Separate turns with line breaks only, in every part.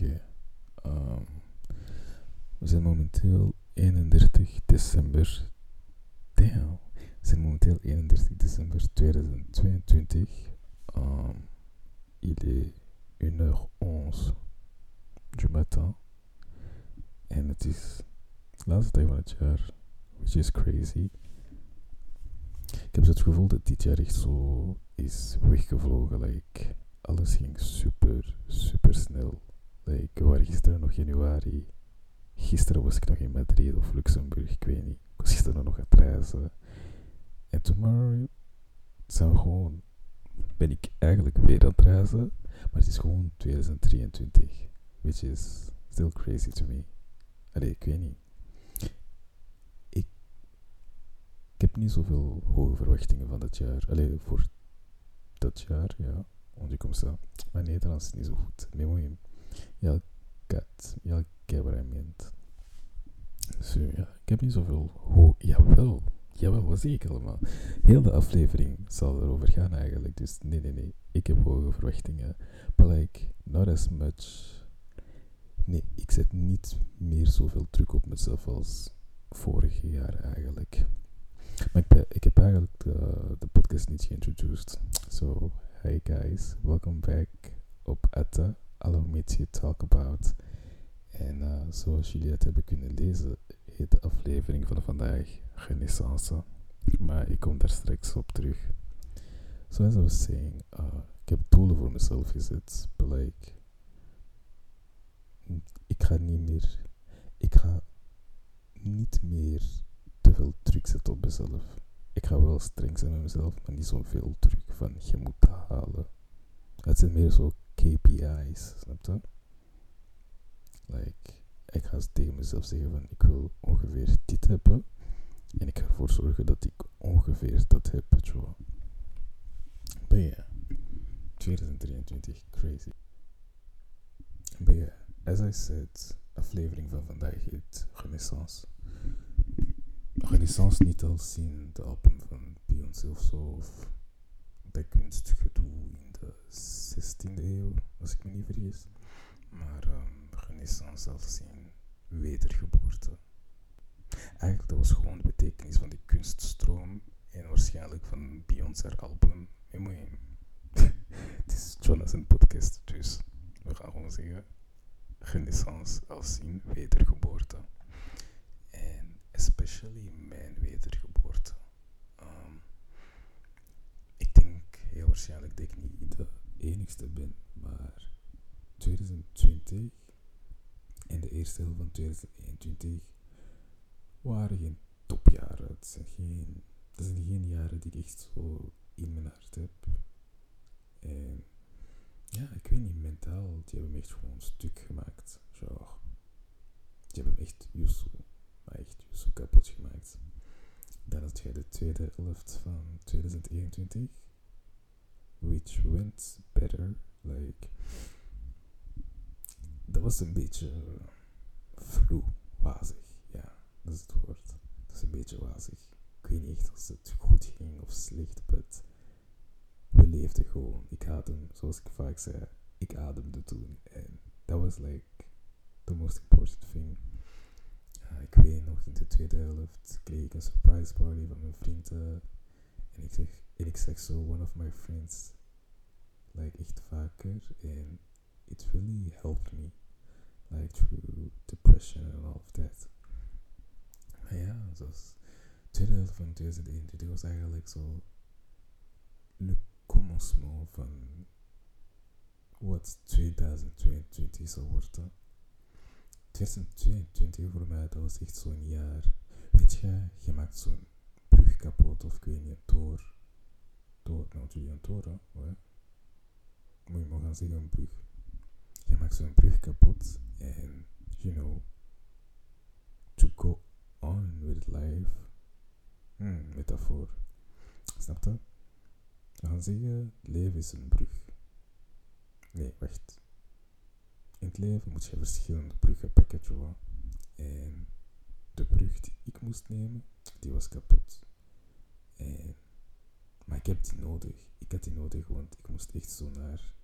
Oké. Ehm, we zijn momenteel 31 december. Damn. We zijn momenteel 31 december 2022. Ehm, il est 1h11 du matin. En het is de laatste dag van het jaar. Which is crazy. Ik heb het gevoel dat dit jaar echt zo is weggevlogen. Like, alles ging super, super snel. We waren gisteren nog januari. Gisteren was ik nog in Madrid of Luxemburg, ik weet niet. Ik was gisteren nog aan het reizen. En tomorrow zijn we gewoon, ben ik eigenlijk weer aan het reizen. Maar het is gewoon 2023. Which is still crazy to me. Allee, ik weet niet. Ik, ik heb niet zoveel hoge verwachtingen van dat jaar. Allee, voor dat jaar, ja. Want je komt zo. Mijn Nederlands is niet zo goed. Oui. Ja, kat. Ja, kijk wat hij meent. Ja. Ik heb niet zoveel ho... Jawel. Wat zie ik allemaal? Heel de aflevering zal erover gaan eigenlijk. Dus nee, nee, nee. Ik heb hoge verwachtingen. But like, not as much... Nee, ik zet niet meer zoveel druk op mezelf als vorig jaar eigenlijk. Maar ik, ik heb eigenlijk de, de podcast niet geïntroduced. So, hey guys, welcome back op Atta. Allow me to talk about. En eh, zoals jullie het hebben kunnen lezen, heet de aflevering van vandaag Renaissance. Maar ik kom daar straks op terug. Zoals I was saying, uh, ik heb doelen voor mezelf gezet. But like, ik ga niet meer, ik ga niet meer te veel druk zetten op mezelf. Ik ga wel streng zijn met mezelf, maar niet zoveel druk van je moet halen. Het zijn meer zo KPI's, snap je? Like, ik ga tegen mezelf zeggen van ik wil ongeveer dit hebben. En ik ga ervoor zorgen dat ik ongeveer dat heb, weet je. Maar ja, 2023, crazy. Maar ja, as I said, aflevering van vandaag heet Renaissance. Renaissance niet als in de album van Beyoncé of zo, of de 16e eeuw, als ik me niet vergis. Maar ehm, Renaissance als in wedergeboorte. Eigenlijk, dat was gewoon de betekenis van die kunststroom en waarschijnlijk van Beyoncé haar album. Je- Het is Jonathan podcast, dus we gaan gewoon zeggen Renaissance als in wedergeboorte. En especially mijn wedergeboorte. Ehm, ik denk heel waarschijnlijk dat ik niet de enigste ben, maar 2020 en de eerste helft van 2021 waren geen topjaren. Het zijn geen, dat zijn geen jaren die ik echt zo in mijn hart heb. En ja, ik weet niet, mentaal, die hebben me echt gewoon stuk gemaakt. Genre, die hebben me echt Yusu, maar echt Yusu kapot gemaakt. Dan had jij de tweede helft van 2021, which went better. Like, dat was een beetje vloe, wazig. Ja, dat is het woord. Dat is een beetje wazig. Ik weet niet echt of het goed ging of slecht, but we leefden gewoon. Ik adem, zoals ik vaak zei, ik ademde toen. En dat was like the most important thing. Ik weet nog, in de tweede helft kreeg ik een surprise party van mijn vrienden. En ik zeg, en ik zeg zo, one of my friends, like echt vaker. En it really helped me, like through depression and all of that. Maar ja, zoals tweede helft van 2021 was eigenlijk zo le commencement van wat 2022 zal worden. 2022 voor mij, dat was echt zo'n jaar. Weet je, je maakt zo'n brug kapot of ik weet een Toor, nou natuurlijk een toren, hoor. Moet je maar gaan zeggen, een brug. Je maakt zo'n brug kapot en, you know, to go on with life. Hmm, metafoor. Snap je? We gaan zeggen, leven is een brug. Nee, wacht. In het leven moet je verschillende bruggen pakken, Joa. En de brug die ik moest nemen, die was kapot. Maar ik heb die nodig. Ik had die nodig, want ik moest echt zo naar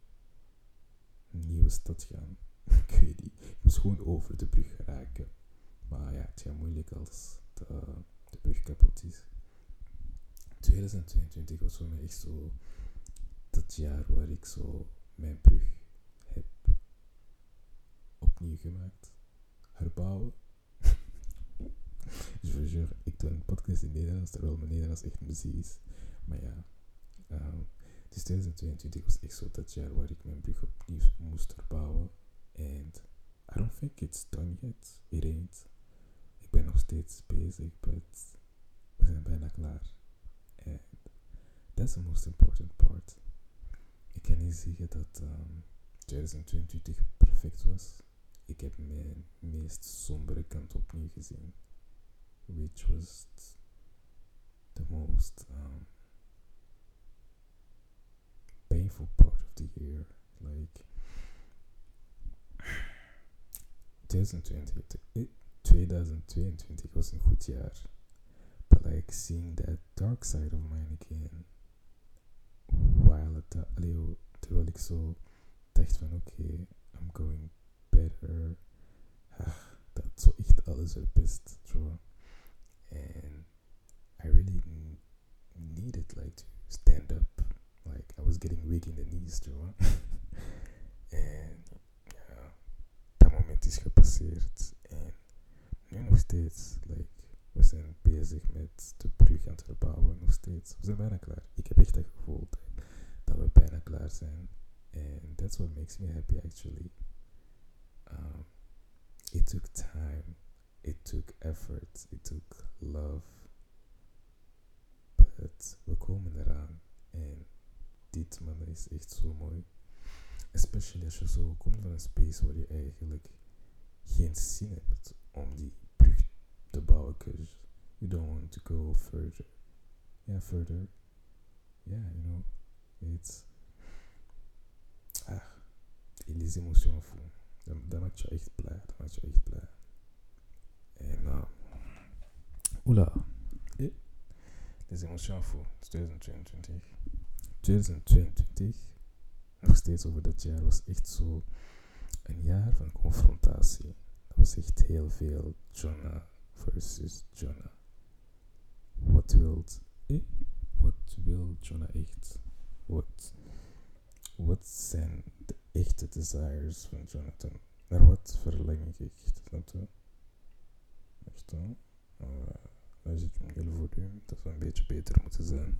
een nieuwe stad gaan. ik weet niet. Ik moest gewoon over de brug geraken. Maar ja, het gaat moeilijk als de, de brug kapot is. 2022 was voor mij echt zo dat jaar waar ik zo mijn brug heb opnieuw gemaakt. Herbouwen. dus voor sure, ik doe een podcast in Nederlands, terwijl mijn Nederlands echt muziek is. Maar ja, um, dus 2022 was echt zo dat jaar waar ik mijn brug opnieuw moest herbouwen. En I don't think it's done yet. It ain't. Ik ben nog steeds bezig, but we zijn bijna klaar. And that's the most important part. Ik kan niet zeggen dat um, ehm, 2022 perfect was. Ik heb mijn meest sombere kant opnieuw gezien. Which was the most um, the year. Like 2020, 2022 was een goed jaar. But like seeing that dark side of mine again. While het, allee, terwijl ik zo dacht van okay, I'm going better. Ah, dat zo echt alles verpest. Zo. And I really needed like to stand I was getting weak in the knees, en ja, dat moment is gepasseerd. Nu nog steeds, like, we zijn bezig met de brug aan het verbouwen, nog. We zijn klaar. Ik heb echt het gevoel dat we bijna klaar zijn. And that's what makes me happy actually. Um, it took time, it took effort, it took love. But we komen eraan. En dit man is echt zo mooi. Especially als je zo komt van een space waar je eigenlijk geen zin hebt om die brug te bouwen. Because you don't want to go further. Yeah, further. Yeah, you know. It's... Ah, les émotions fou. Dat, dat maakt je echt blij. Dat maakt je echt blij. En uh, oula. Eh, les émotions fou. 2022. 2022, nog steeds over dat jaar, was echt zo een jaar van confrontatie. Dat was echt heel veel Jonah versus Jonah. Wat wil, eh? Wat wil Jonah echt? Wat, zijn de echte desires van Jonathan? Naar wat verlang ik echt? Snap? Echt dan? Uh, dan zit je een heel volume. Dat zou een beetje beter moeten zijn.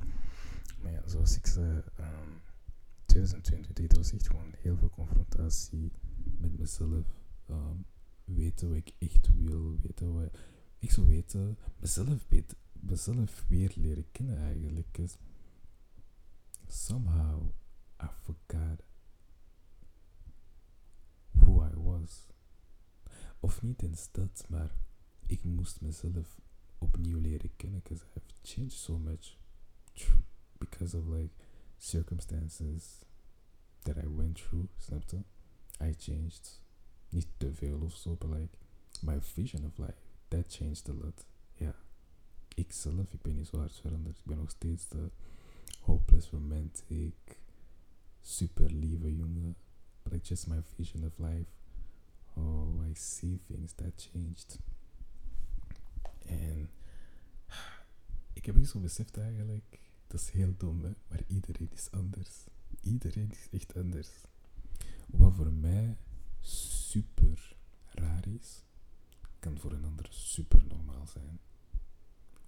Maar ja, zoals ik zei, um, 2020 was echt gewoon heel veel confrontatie met mezelf. Um, weten wat ik echt wil, weten wat ik zou weten, mezelf, mezelf weer leren kennen eigenlijk. Cause somehow I forgot who I was. Of niet eens dat, maar ik moest mezelf opnieuw leren kennen, because I've changed so much because of like circumstances that I went through, snap je? I changed. Niet the veil zo, but like my vision of life, that changed a lot. Ja. Ik zelf, ik ben niet zo hard veranderd. Ik ben nog steeds de hopeless romantic, super lieve jongen. But like just my vision of life, oh, I see things that changed. En ik heb niet zo beseft eigenlijk dat is heel dom, hè? maar iedereen is anders. Iedereen is echt anders. Wat voor mij super raar is, kan voor een ander super normaal zijn.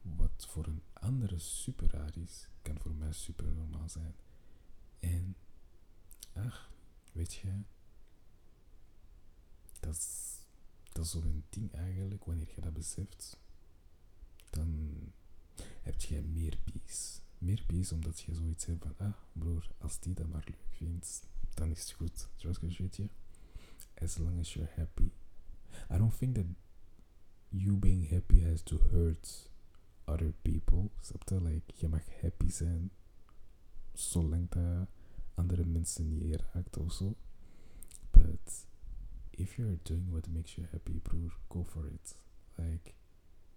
Wat voor een andere super raar is, kan voor mij super normaal zijn. En, ach, weet je, dat is, dat is zo'n ding eigenlijk, wanneer je dat beseft, dan heb je meer peace meer peace omdat je zoiets hebt van, ah broer, als die dat maar leuk vindt, dan is het goed. Zoals weet as long as you're happy. I don't think that you being happy has to hurt other people. Snap je? Like, je mag happy zijn, zolang dat andere mensen niet raakt of zo. But if you're doing what makes you happy, broer, go for it. Like,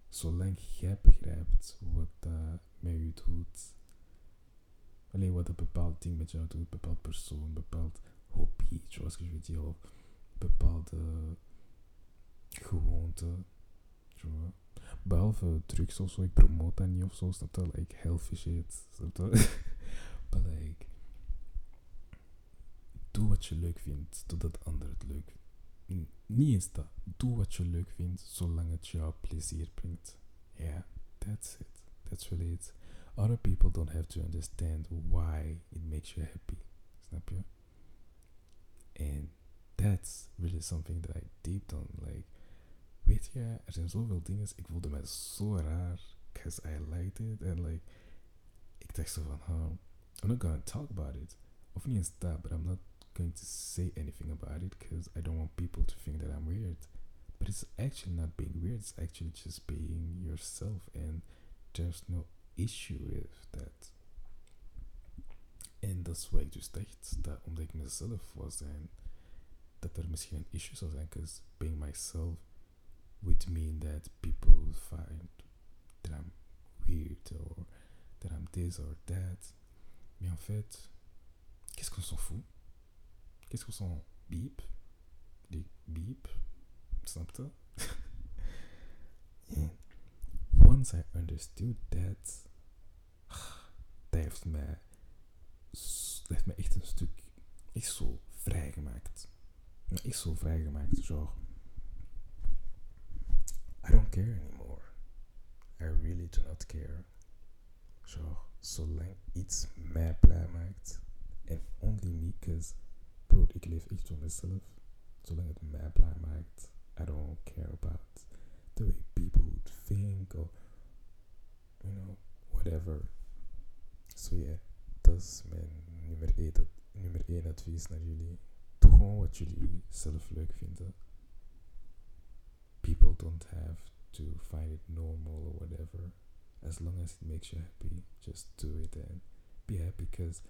zolang jij begrijpt wat dat met je doet, alleen wat een bepaald ding met jou doet, een bepaald persoon, een bepaald hobby, zoals je weet, of bepaalde gewoonten. Zo. Behalve drugs of zo, ik promote dat niet of zo, snap je? Like healthy shit, snap je? but like, doe wat je leuk vindt, doordat anderen het leuk vinden. Niet eens dat, doe wat je leuk vindt, zolang het jou plezier brengt. Yeah, that's it. That's really it. Other people don't have to understand why it makes you happy. Snap je? And that's really something that I deep on. Like, weet je, er zijn zoveel dingen. Ik voelde me zo raar. Because I liked it. And like, ik dacht zo van, huh, I'm not gonna talk about it. Of niet eens dat, but I'm not going to say anything about it. Because I don't want people to think that I'm weird. But it's actually not being weird. It's actually just being yourself. And there's no issue with that. En dat is wat ik dus dacht, dat omdat ik mezelf was en dat er misschien een issue zou zijn, because being myself would mean that people find that I'm weird or that I'm this or that. Mais en fait, qu'est-ce qu'on s'en fout? Qu'est-ce qu'on s'en beep? Die beep? Snap once I understood that, dat heeft mij, dat heeft echt een stuk, echt zo vrijgemaakt. Echt zo vrijgemaakt, genre. I don't care anymore. I really do not care. Genre, zolang iets mij blij maakt. En only me, cause, bro, ik leef echt voor mezelf. Zolang het mij blij maakt, I don't care about the way people would think or, you know, whatever. So yeah, dat is mijn nummer 1, dat, nummer 1 advies naar jullie. Doe gewoon wat jullie zelf leuk vinden. People don't have to find it normal or whatever. As long as it makes you happy, just do it and be happy because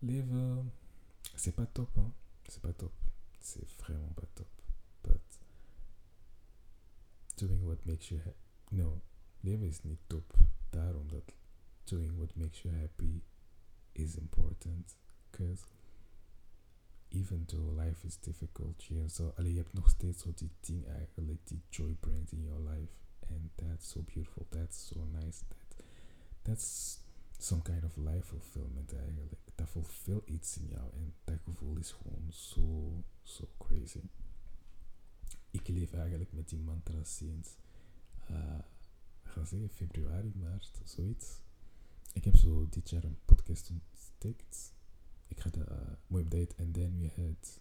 leven, c'est pas top, hein. C'est pas top. C'est vraiment pas top. But doing what makes you happy. No, leven is niet top. Daarom dat doing what makes you happy is important. Because even though life is difficult, je, zo, allee, je hebt nog steeds zo die ding eigenlijk die joy brengt in your life. And that's so beautiful. That's so nice. That, that's some kind of life fulfillment eigenlijk. Dat fulfill iets in jou. En dat gevoel is gewoon zo, zo crazy. Ik leef eigenlijk met die mantra sinds, uh, gaan zeggen, februari, maart, zoiets. Ik heb zo dit jaar een podcast ontdekt. Ik ga de uh, update en then we had.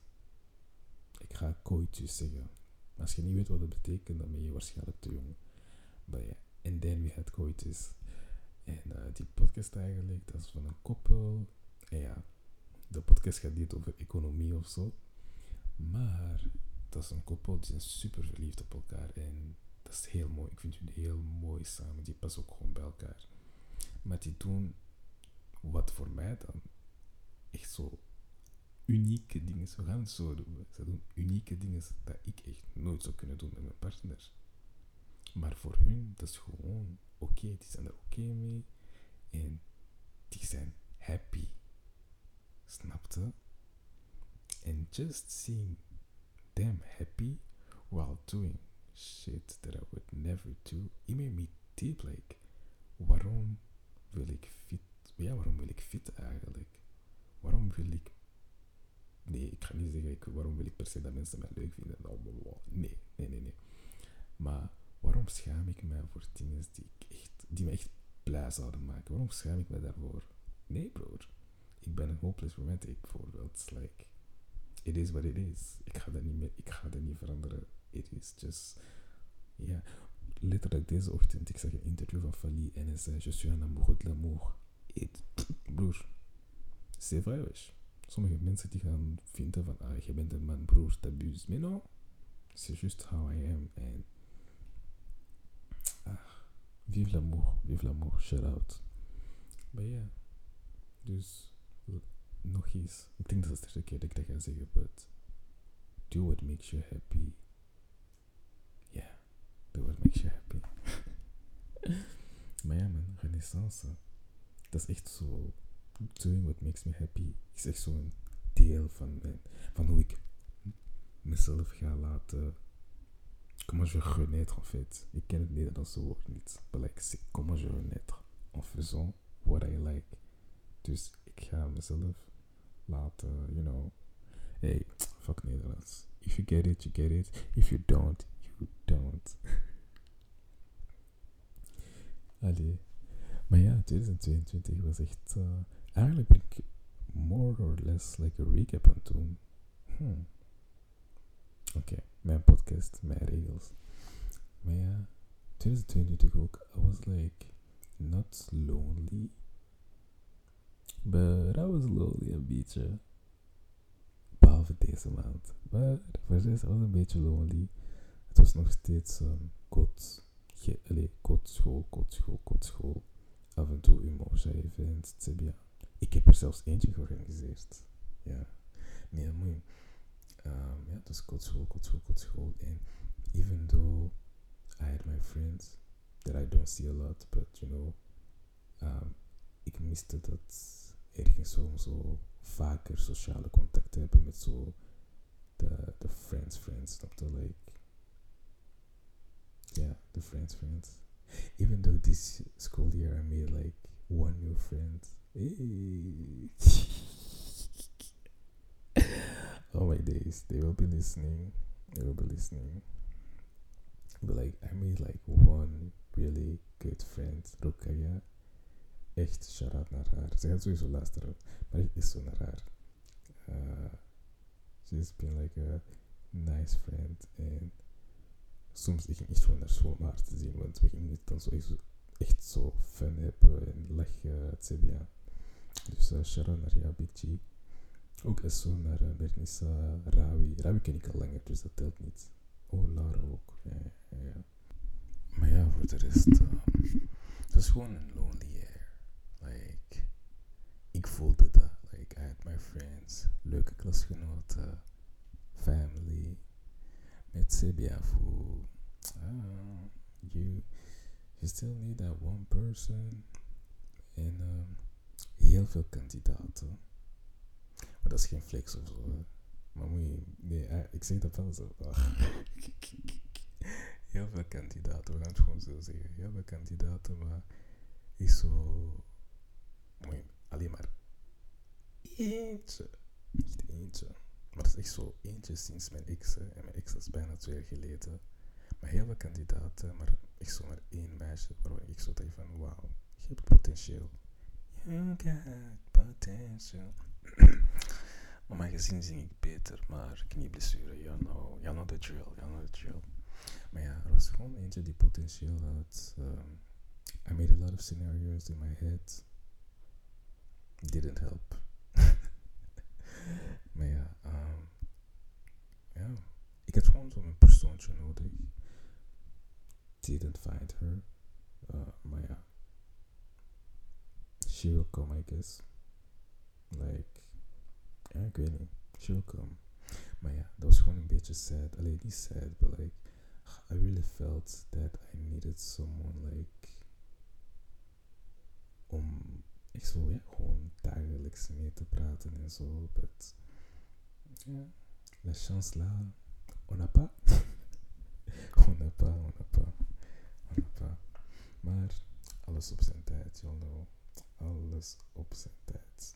Ik ga coitus zeggen. Als je niet weet wat dat betekent, dan ben je waarschijnlijk te jong. Maar ja, en then we had coitus. En uh, die podcast eigenlijk, dat is van een koppel. En ja, de podcast gaat niet over economie of zo. Maar dat is een koppel die zijn super verliefd op elkaar. En dat is heel mooi. Ik vind jullie heel mooi samen. Die passen ook gewoon bij elkaar. Maar die doen wat voor mij dan echt zo unieke dingen. We gaan het zo doen. Ze doen unieke dingen dat ik echt nooit zou kunnen doen met mijn partner. Maar voor hun, dat is gewoon oké. Die zijn er oké mee. En die zijn happy. Snapte? And just seeing them happy while doing shit that I would never do, it made me deep like, waarom wil ik fit, ja, waarom wil ik fit eigenlijk? Waarom wil ik, nee, ik ga niet zeggen, ik, waarom wil ik per se dat mensen mij leuk vinden? Nee, nee, nee, nee. Maar waarom schaam ik mij voor dingen die, ik echt, die me echt blij zouden maken? Waarom schaam ik me daarvoor? Nee, broer. Ik ben een hopeless romantic, bijvoorbeeld. Like, it is what it is. Ik ga dat niet meer, ik ga dat niet veranderen. It is just, ja. Yeah. Letterlijk deze ochtend, ik zag een interview van Fali en hij zei, je suis un amoureux de l'amour. It, broer, c'est vrai, wesh. Sommige mensen die gaan vinden van, ah, je bent een man, broer, t'abuses. Mais non, c'est juste how I am. En, ah, vive l'amour, vive l'amour, shout out. Maar ja, dus nog eens. Ik denk dat het de keer dat ik dat ga zeggen, but do what makes you happy. You happy. maar ja man, renaissance. Dat is echt zo, doing what makes me happy is echt zo'n deel van, van hoe ik mezelf ga laten. Comment je renaître en fait. Ik ken het Nederlandse woord niet. Maar like, c'est comment je renaître en faisant what I like. Dus ik ga mezelf laten, you know. Hey, fuck Nederlands. If you get it, you get it. If you don't, you don't. Allee. Maar ja, 2022 was echt. Uh, eigenlijk ben ik more or less like a recap aan het. Hmm. Oké, okay, mijn podcast, mijn regels. Maar ja, 2022 ook. I was like not lonely. But I was lonely een beetje. Behalve deze maand. Maar voor de rest was een beetje lonely. Het was nog steeds um, kot. Ge, kotschool, kotschool. Af en toe emotion event. Ik heb er zelfs eentje georganiseerd. Ja. Nee, mooi. Um, ja, dus kotschool, kotschool, kotschool. En even though I had my friends that I don't see a lot, but you know, um, ik miste dat ergens om zo vaker sociale contacten hebben met zo de, de friends friends, snap je? Like, yeah, the friends friends. Even though this school year I made like one new friend. Oh my days, they will be listening. They will be listening. But like I made like one really good friend, Rukaya. echt shout-out naar haar. Ze gaat sowieso luisteren, maar ik is zo naar haar. Uh, she's been like a nice friend. En soms ging echt gewoon naar school om haar te zien, want we gingen dan zo echt zo fun hebben en lachen, et cetera. Dus uh, shout-out naar jou, Big G. Ook zo naar uh, Bernissa, Rawi. Rawi ken ik al langer, dus dat telt niet. Oh, Lara ook. Ja, ja. Maar ja, voor de rest, uh, het was gewoon een lonely Like, ik voelde dat. Like, I had my friends, leuke klasgenoten, family. Met CBFO. Uh, you, you still need that one person. En um, heel veel kandidaten. Maar dat is geen flex of zo. Maar moet je, nee, uh, ik zeg dat wel zo. heel veel kandidaten, we gaan het gewoon zo zeggen. Heel veel kandidaten, maar is zo mooi, alleen maar eentje. Niet eentje. Maar dat is echt zo eentje sinds mijn ex. En mijn ex is bijna twee jaar geleden. Maar heel veel kandidaten, maar echt zo maar één meisje waarvan ik zo dacht van wauw, je hebt potentieel. You got potential. maar gezien zing ik beter, maar knieblessure, you know, you know the drill, you know the drill. Maar ja, er was gewoon eentje die potentieel had. Um, I made a lot of scenarios in my head didn't help. Maar ja, um, ja, ik had gewoon zo'n persoontje nodig. Didn't find her. Uh, maar ja, she will come, I guess. Like, ja, ik weet niet. She will come. Maar ja, dat was gewoon een beetje sad. Alleen niet sad, but like, I really felt that I needed someone like om ik zo ja, gewoon dagelijks mee te praten en zo. But ja, la chance là, on n'a pas. on n'a pas, on n'a pas, on n'a pas. Maar alles op zijn tijd, know. Alles op zijn tijd.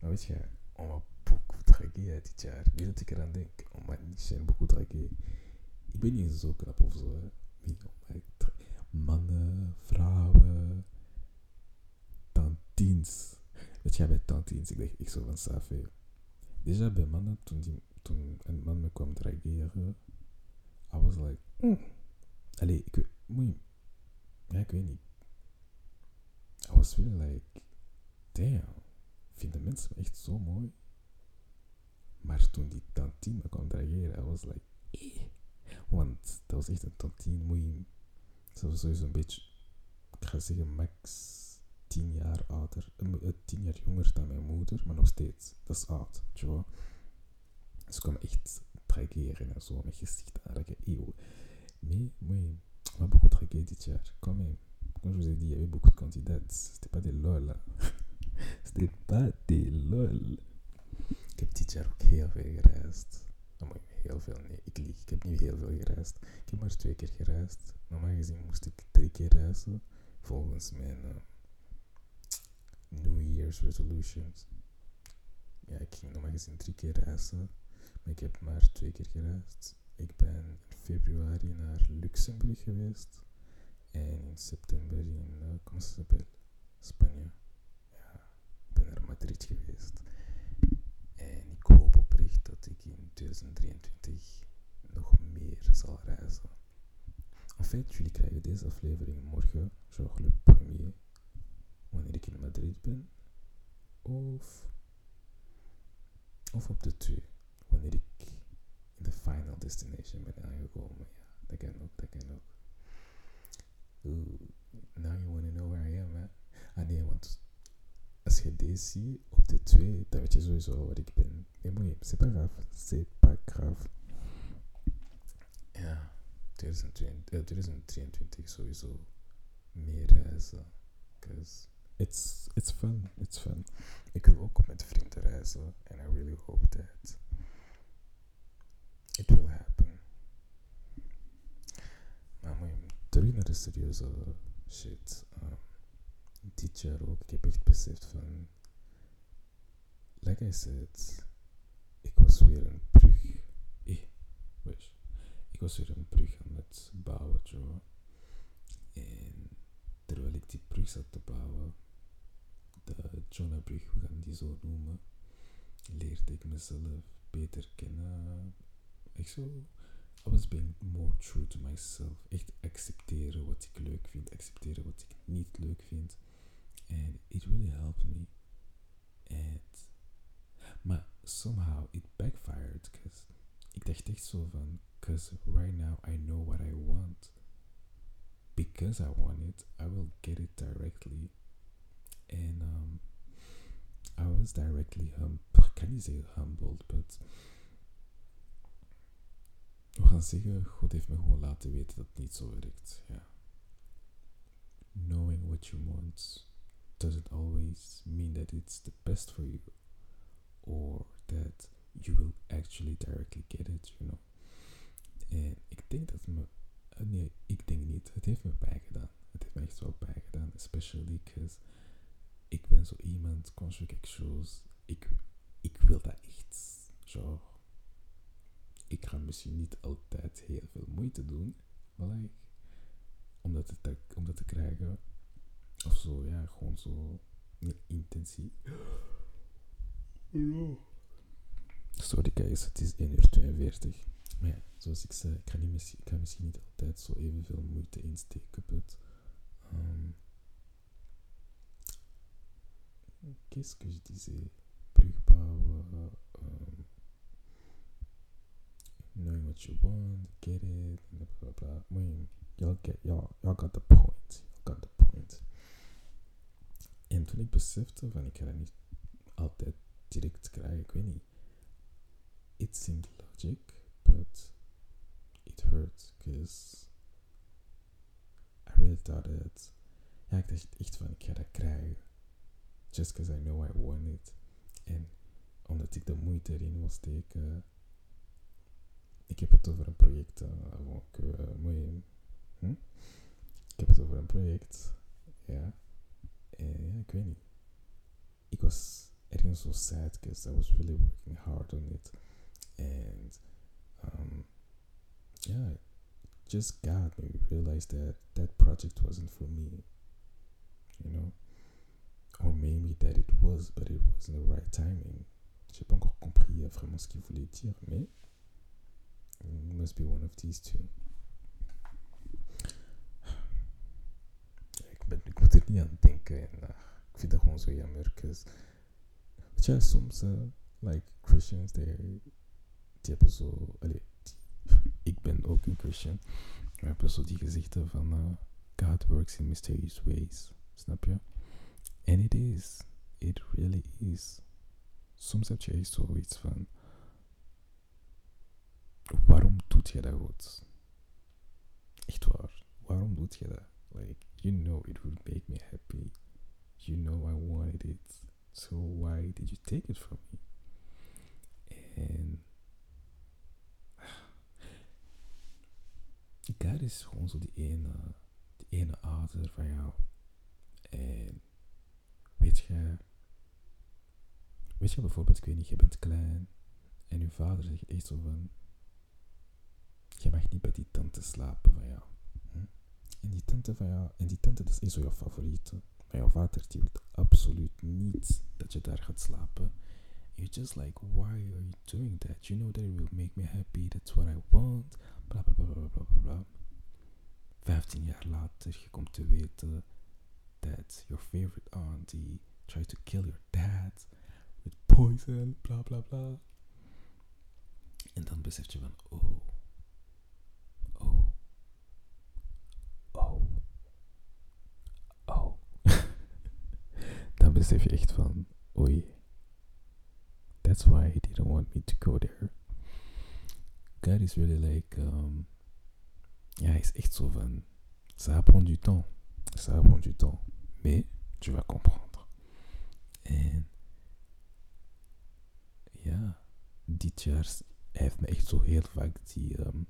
Maar weet je, on m'a beaucoup dragué dit jaar. Weet dat ik eraan denk? On m'a niet beaucoup dragué. Ik ben niet zo knap of zo, hè. Mannen, vrouwen tantines. Weet je, bij tantines, ik dacht ik zo van Safi. Déjà bij mannen, toen, die, toen een man me kwam drageren, I was like, mm. Allee, ik weet, moet ja, ik weet niet. I was really like, damn, vinden mensen me echt zo mooi? Maar toen die tantine me kwam drageren, I was like, eh. Want dat was echt een tantine, moet je, ze was sowieso een beetje, ik ga zeggen max tien jaar ouder, uh, tien jaar jonger dan mijn moeder, maar nog steeds, dat is oud, tu vois. Ze kwam echt trageren en zo, mijn gezicht aan, dat eeuw. Mais, oui, on a beaucoup dit jaar, quand même. Comme je vous ai dit, il y avait beaucoup de candidates. C'était pas des lol. C'était pas des lol. Ik heb dit jaar ook heel veel gereisd. Oh, heel niet heel veel gereisd. Ik heb maar twee keer gereisd. Normaal gezien moest ik drie keer reizen. Volgens mijn New Year's resolutions. Ja, ik ging normaal gezien drie keer reizen. Maar ik heb maar twee keer gereisd. Ik ben in februari naar Luxemburg geweest. En in september in uh, Spanje. Ja, ik ben naar Madrid geweest. En ik hoop oprecht dat ik in 2023 nog meer zal reizen. En fait, jullie krijgen deze aflevering morgen, genre le premier, wanneer ik in Madrid ben. Of, of op de twee, wanneer ik in de final destination ben aangekomen. Ja, dat kan ook, dat kan ook. Ooh, now you wanna know where I am, hè? Ah nee, want als je deze ziet op de twee, dan weet je sowieso waar ik ben. Nee, mooi, c'est pas grave, c'est pas grave. Ja, 2020, 2023 eh, sowieso meer reizen. It's, it's fun, it's fun. Ik wil ook met vrienden reizen. And I really hope that it will happen. Maar mooi, terug naar de serieuze shit. Um, dit jaar ook, ik heb echt beseft van, like I said, ik was weer een brug. Eh, wees. Ik was weer een brug aan het bouwen. En terwijl ik die brug zat te bouwen, de Jonah-brug, we gaan die zo noemen, leerde ik mezelf beter kennen. Ik zo, I was being more true to myself. Echt accepteren wat ik leuk vind, accepteren wat ik niet leuk vind. and it really helped me. And but somehow it backfired because ik dacht echt zo van, because right now I know what I want. Because I want it, I will get it directly. And um, I was directly hum can you say humbled, but we gaan zeggen, God heeft me gewoon laten weten dat het niet zo werkt. Ja. Knowing what you want doesn't always mean that it's the best for you or that you will actually directly get it, you know. En ik denk dat me, uh, nee, ik denk niet, het heeft me bijgedaan. Het heeft me echt wel bijgedaan, especially because ik ben zo iemand, quand je quelque chose, ik, ik wil dat echt, genre, ik ga misschien niet altijd heel veel moeite doen, maar like, om dat te, om dat te krijgen, of zo, ja, gewoon zo met intentie. Sorry guys, het is 1 uur 42. Maar ja, zoals ik zei, ik ga, niet misschien, ik ga misschien niet altijd zo evenveel moeite insteken, but... Um, Qu'est-ce que je disais? Brug bouwen, um, knowing what you want, get it, blah blah blah. Maar y'all get, y'all, y'all got the point. Y'all got the point. En toen ik besefte van ik ga dat niet altijd direct krijgen, ik weet niet. It seemed logic, but it hurt, because I really thought it. Ja, ik dacht echt van ik ga dat krijgen. Just because I know I want it. En omdat ik de moeite erin wil steken. Ik heb het over een project. Uh, uh, hm? Ik heb het over een project. Ja. En ja, ik weet niet. Ik was ergens zo sad because I was really working hard on it. And um, yeah, just got me realized that that project wasn't for me. You know? Or maybe that it was, but it wasn't the right timing. J'ai pas encore compris euh, vraiment ce qu'il voulait dire, mais it must be one of these two. ben, ik moet er niet aan denken. En uh, ik vind dat gewoon zo jammer. Cause, weet je, soms, uh, like Christians, they, die hebben zo. Allee, die, ik ben ook een Christian. We hebben zo die gezichten van uh, God works in mysterious ways. Snap je? And it is. It really is. Heb je echt zoiets van. Waarom doet je dat? Echt waar. Waarom doet je dat? Like, you know it would make me happy. You know I wanted it. So why did you take it from me? And God is gewoon zo die ene, die ene ader van jou. En weet je, weet je bijvoorbeeld, ik weet niet, je bent klein en je vader zegt zo van, je mag niet bij die tante slapen van jou. Hm? En die tante van jou, en die tante dat is zo jouw favoriete. Maar jouw vader die wil absoluut niet dat je daar gaat slapen. You're just like, why are you doing that? You know that it will make me happy. That's what I want. Bla bla bla bla bla bla. 15 jaar later, je komt te weten that your favorite auntie tried to kill your dad with poison, blah blah blah. En dan besef je oh, oh, oh, oh. dan besef echt that's why he didn't want me to go there. God is really like, um, ja, hij echt zo van, ça va prendre du temps, ça va prendre du temps, mais tu vas comprendre. En ja, dit jaar heeft me echt zo heel vaak die, um,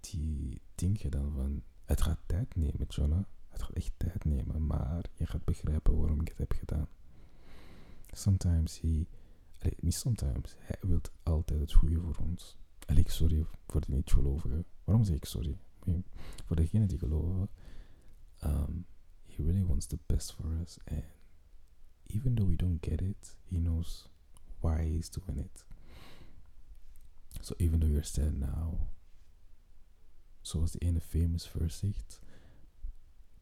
die ding gedaan van, het gaat tijd nemen, Jonah. Het gaat echt tijd nemen, maar je gaat begrijpen waarom ik het heb gedaan. Sometimes he, allee, niet sometimes, hij wil altijd het goede voor ons. Allee, sorry voor de niet-gelovigen. Waarom zeg ik sorry? Voor degenen die geloven, um, he really wants the best for us. And even though we don't get it, he knows why he's doing it. So even though you're sad now, zoals die ene famous verse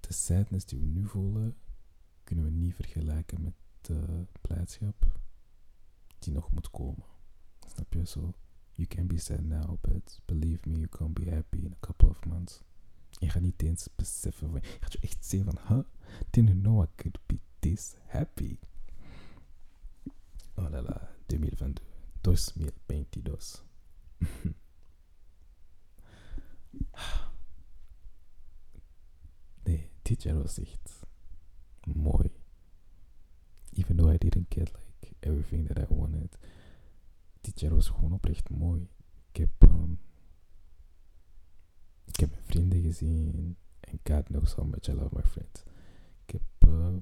de sadness die we nu voelen, kunnen we niet vergelijken met de blijdschap die nog moet komen. Snap je zo? You can be sad now, but believe me, you can be happy in a couple of months. Je gaat niet eens beseffen van, je gaat je echt zeggen van, huh? Didn't know I could be this happy. Oh la la, 2022, 2022. nee, dit jaar was echt mooi. Even though I didn't get like everything that I. Dit was gewoon oprecht mooi. Ik heb, um, ik heb mijn vrienden gezien. En God knows how much I love my friends. Ik heb uh,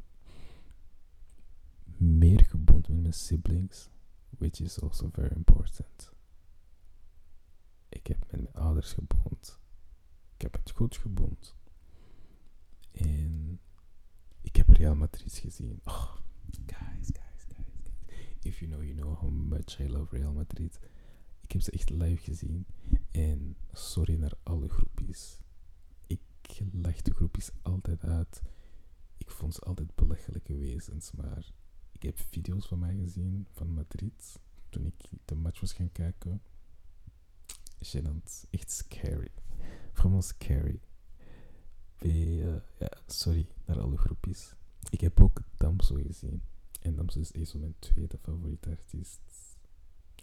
meer gebond met mijn siblings. Which is also very important. Ik heb met mijn ouders gebond. Ik heb het goed gebond. En ik heb Real Madrid gezien. Oh, guys, guys. If you know, you know how much I love Real Madrid. Ik heb ze echt live gezien. En sorry naar alle groepjes. Ik lach de groepjes altijd uit. Ik vond ze altijd belachelijke wezens. Maar ik heb video's van mij gezien van Madrid. Toen ik de match was gaan kijken. Gênant. Echt scary. Vraiment scary. Uh, ja, sorry naar alle groepjes. Ik heb ook Damso gezien. En Damso is echt zo mijn tweede favoriete artiest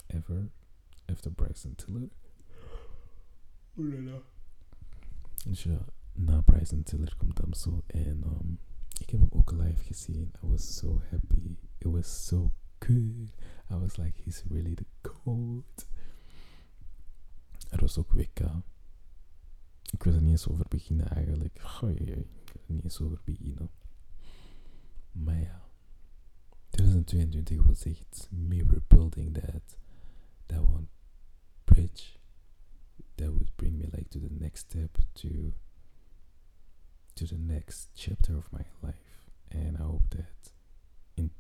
ever. After Bryson Tiller. Oelala. Dus ja, na Bryson Tiller komt Damso. En um, ik heb hem ook live gezien. I was so happy. It was so good. I was like, he's really the goat. Er was ook WK. Ik wil er niet eens over beginnen eigenlijk. Goh, ik wil er niet eens over beginnen. Maar ja. 2022 was echt me rebuilding that, that one bridge that would bring me like to the next step to to the next chapter of my life and I hope that in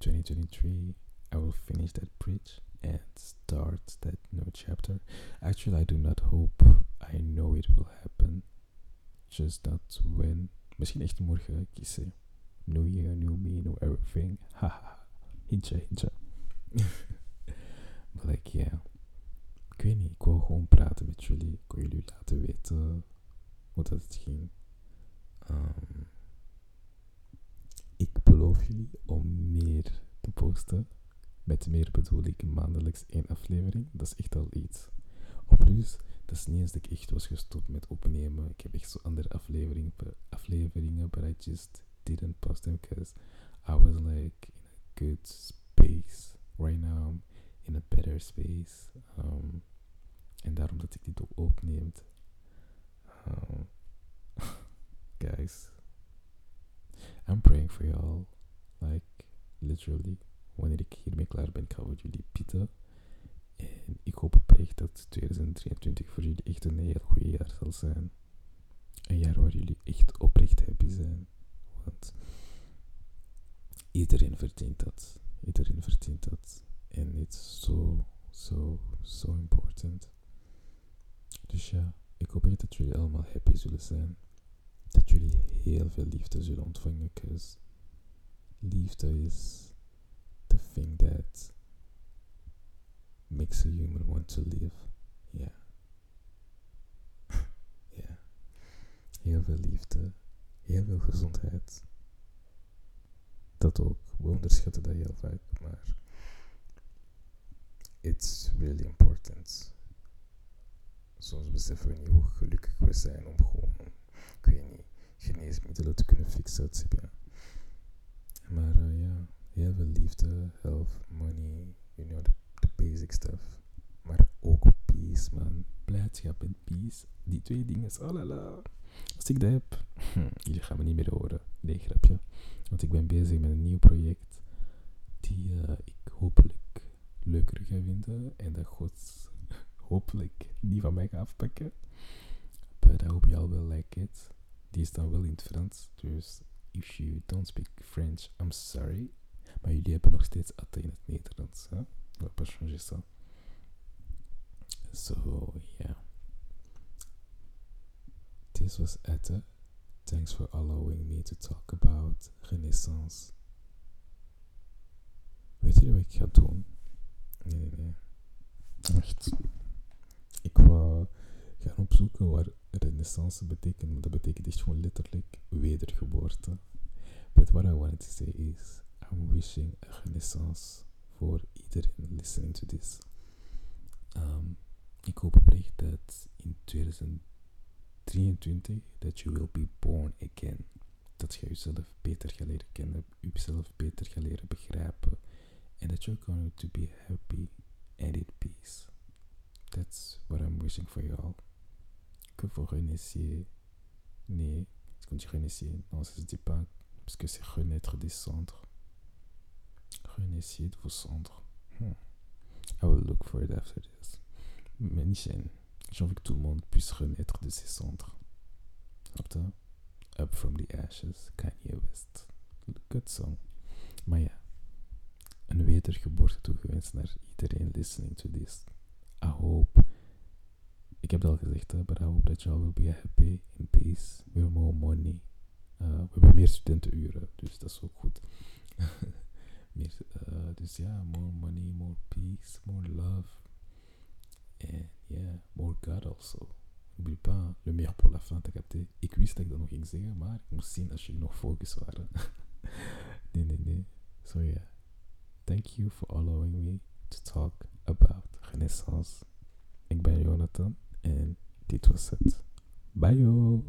2023 I will finish that bridge and start that new chapter. Actually, I do not hope. I know it will happen. Just not when. Misschien echt morgen. New year, new me. Haha. hintje, hintje. but like, yeah. Ik weet niet, ik wou gewoon praten met jullie. Ik wil jullie laten weten hoe dat ging. Um, ik beloof jullie om meer te posten. Met meer bedoel ik maandelijks één aflevering. Dat is echt al iets. Op plus, dat is niet eens dat ik echt was gestopt met opnemen. Ik heb echt zo andere afleveringen, afleveringen but I just didn't post them because I was like in a good space. Right now I'm in a better space. Um, En daarom dat ik dit ook opneem. Um, guys, I'm praying for y'all. Like, literally. Wanneer ik hiermee klaar ben, ik ga jullie pieten. En ik hoop oprecht dat 2023 voor jullie echt een heel goed jaar zal zijn. Een jaar waar jullie echt oprecht happy zijn. Want iedereen verdient dat. Iedereen verdient dat. En is zo, zo, zo important. Dus ja, ik hoop echt dat jullie allemaal happy zullen zijn. Dat jullie heel veel liefde zullen ontvangen. Because liefde is the thing that makes a human want to live. Ja. ja. Heel veel liefde. Heel veel gezondheid. Dat ook. We onderschatten dat heel vaak, maar it's really important. Soms beseffen we niet hoe gelukkig we zijn om gewoon, ik weet niet, geneesmiddelen te kunnen fixen, Maar uh, ja, heel veel liefde, health, money, you know, the, basic stuff. Maar ook peace, man. Blijdschap en peace. Die twee dingen, oh la la. Als ik dat heb, jullie gaan me niet meer horen. Nee, grapje. Want ik ben bezig met een nieuw project die uh, ik hopelijk leuker ga vinden en dat God hopelijk niet van mij gaat afpakken. But I hope you all will like it. Die is dan wel in het Frans, dus if you don't speak French, I'm sorry. Maar jullie hebben nog steeds Atte in het Nederlands. Hè? Dat pas ça. So, yeah. This was Ette. Thanks for allowing me to talk about Renaissance. Weet je wat ik ga doen? Nee, nee, nee. Echt. Ik wou gaan opzoeken waar renaissance betekent. Maar dat betekent echt gewoon letterlijk wedergeboorte. But what I wanted to say is, I'm wishing a renaissance voor iedereen listening to this. Um, ik hoop oprecht dat in 2023 dat you will be born again. Dat je jezelf beter gaat leren kennen, jezelf beter gaat leren begrijpen. En dat you're going to be happy and at peace. That's what I'm wishing for you all. Que vous renaissiez, né, est-ce qu'on dit renaissiez Non, ça se dit pas, parce que c'est renaître des cendres. Renaissiez de vos cendres. Hmm. I will look for it after this. Mais j'ai envie que tout le monde puisse renaître de ses cendres. Up, from the ashes, Kanye West. Good song. Maar ja, een wedergeboorte toegewenst naar iedereen listening to this. I hope, ik heb het al gezegd, but I hope that y'all will be happy, in peace, have more money. Uh, we hebben meer studentenuren, dus dat is ook goed. meer, uh, dus ja, more money, more peace, more love. And yeah, more God also. N'oublie pas, le meilleur pour la fin, t'as capté. Ik wist dat ik dat nog ging zeggen, maar ik moest zien als jullie nog focus waren. nee, nee, nee. So yeah. Thank you for allowing me to talk about Renaissance. Ik ben Jonathan en dit was het. Bye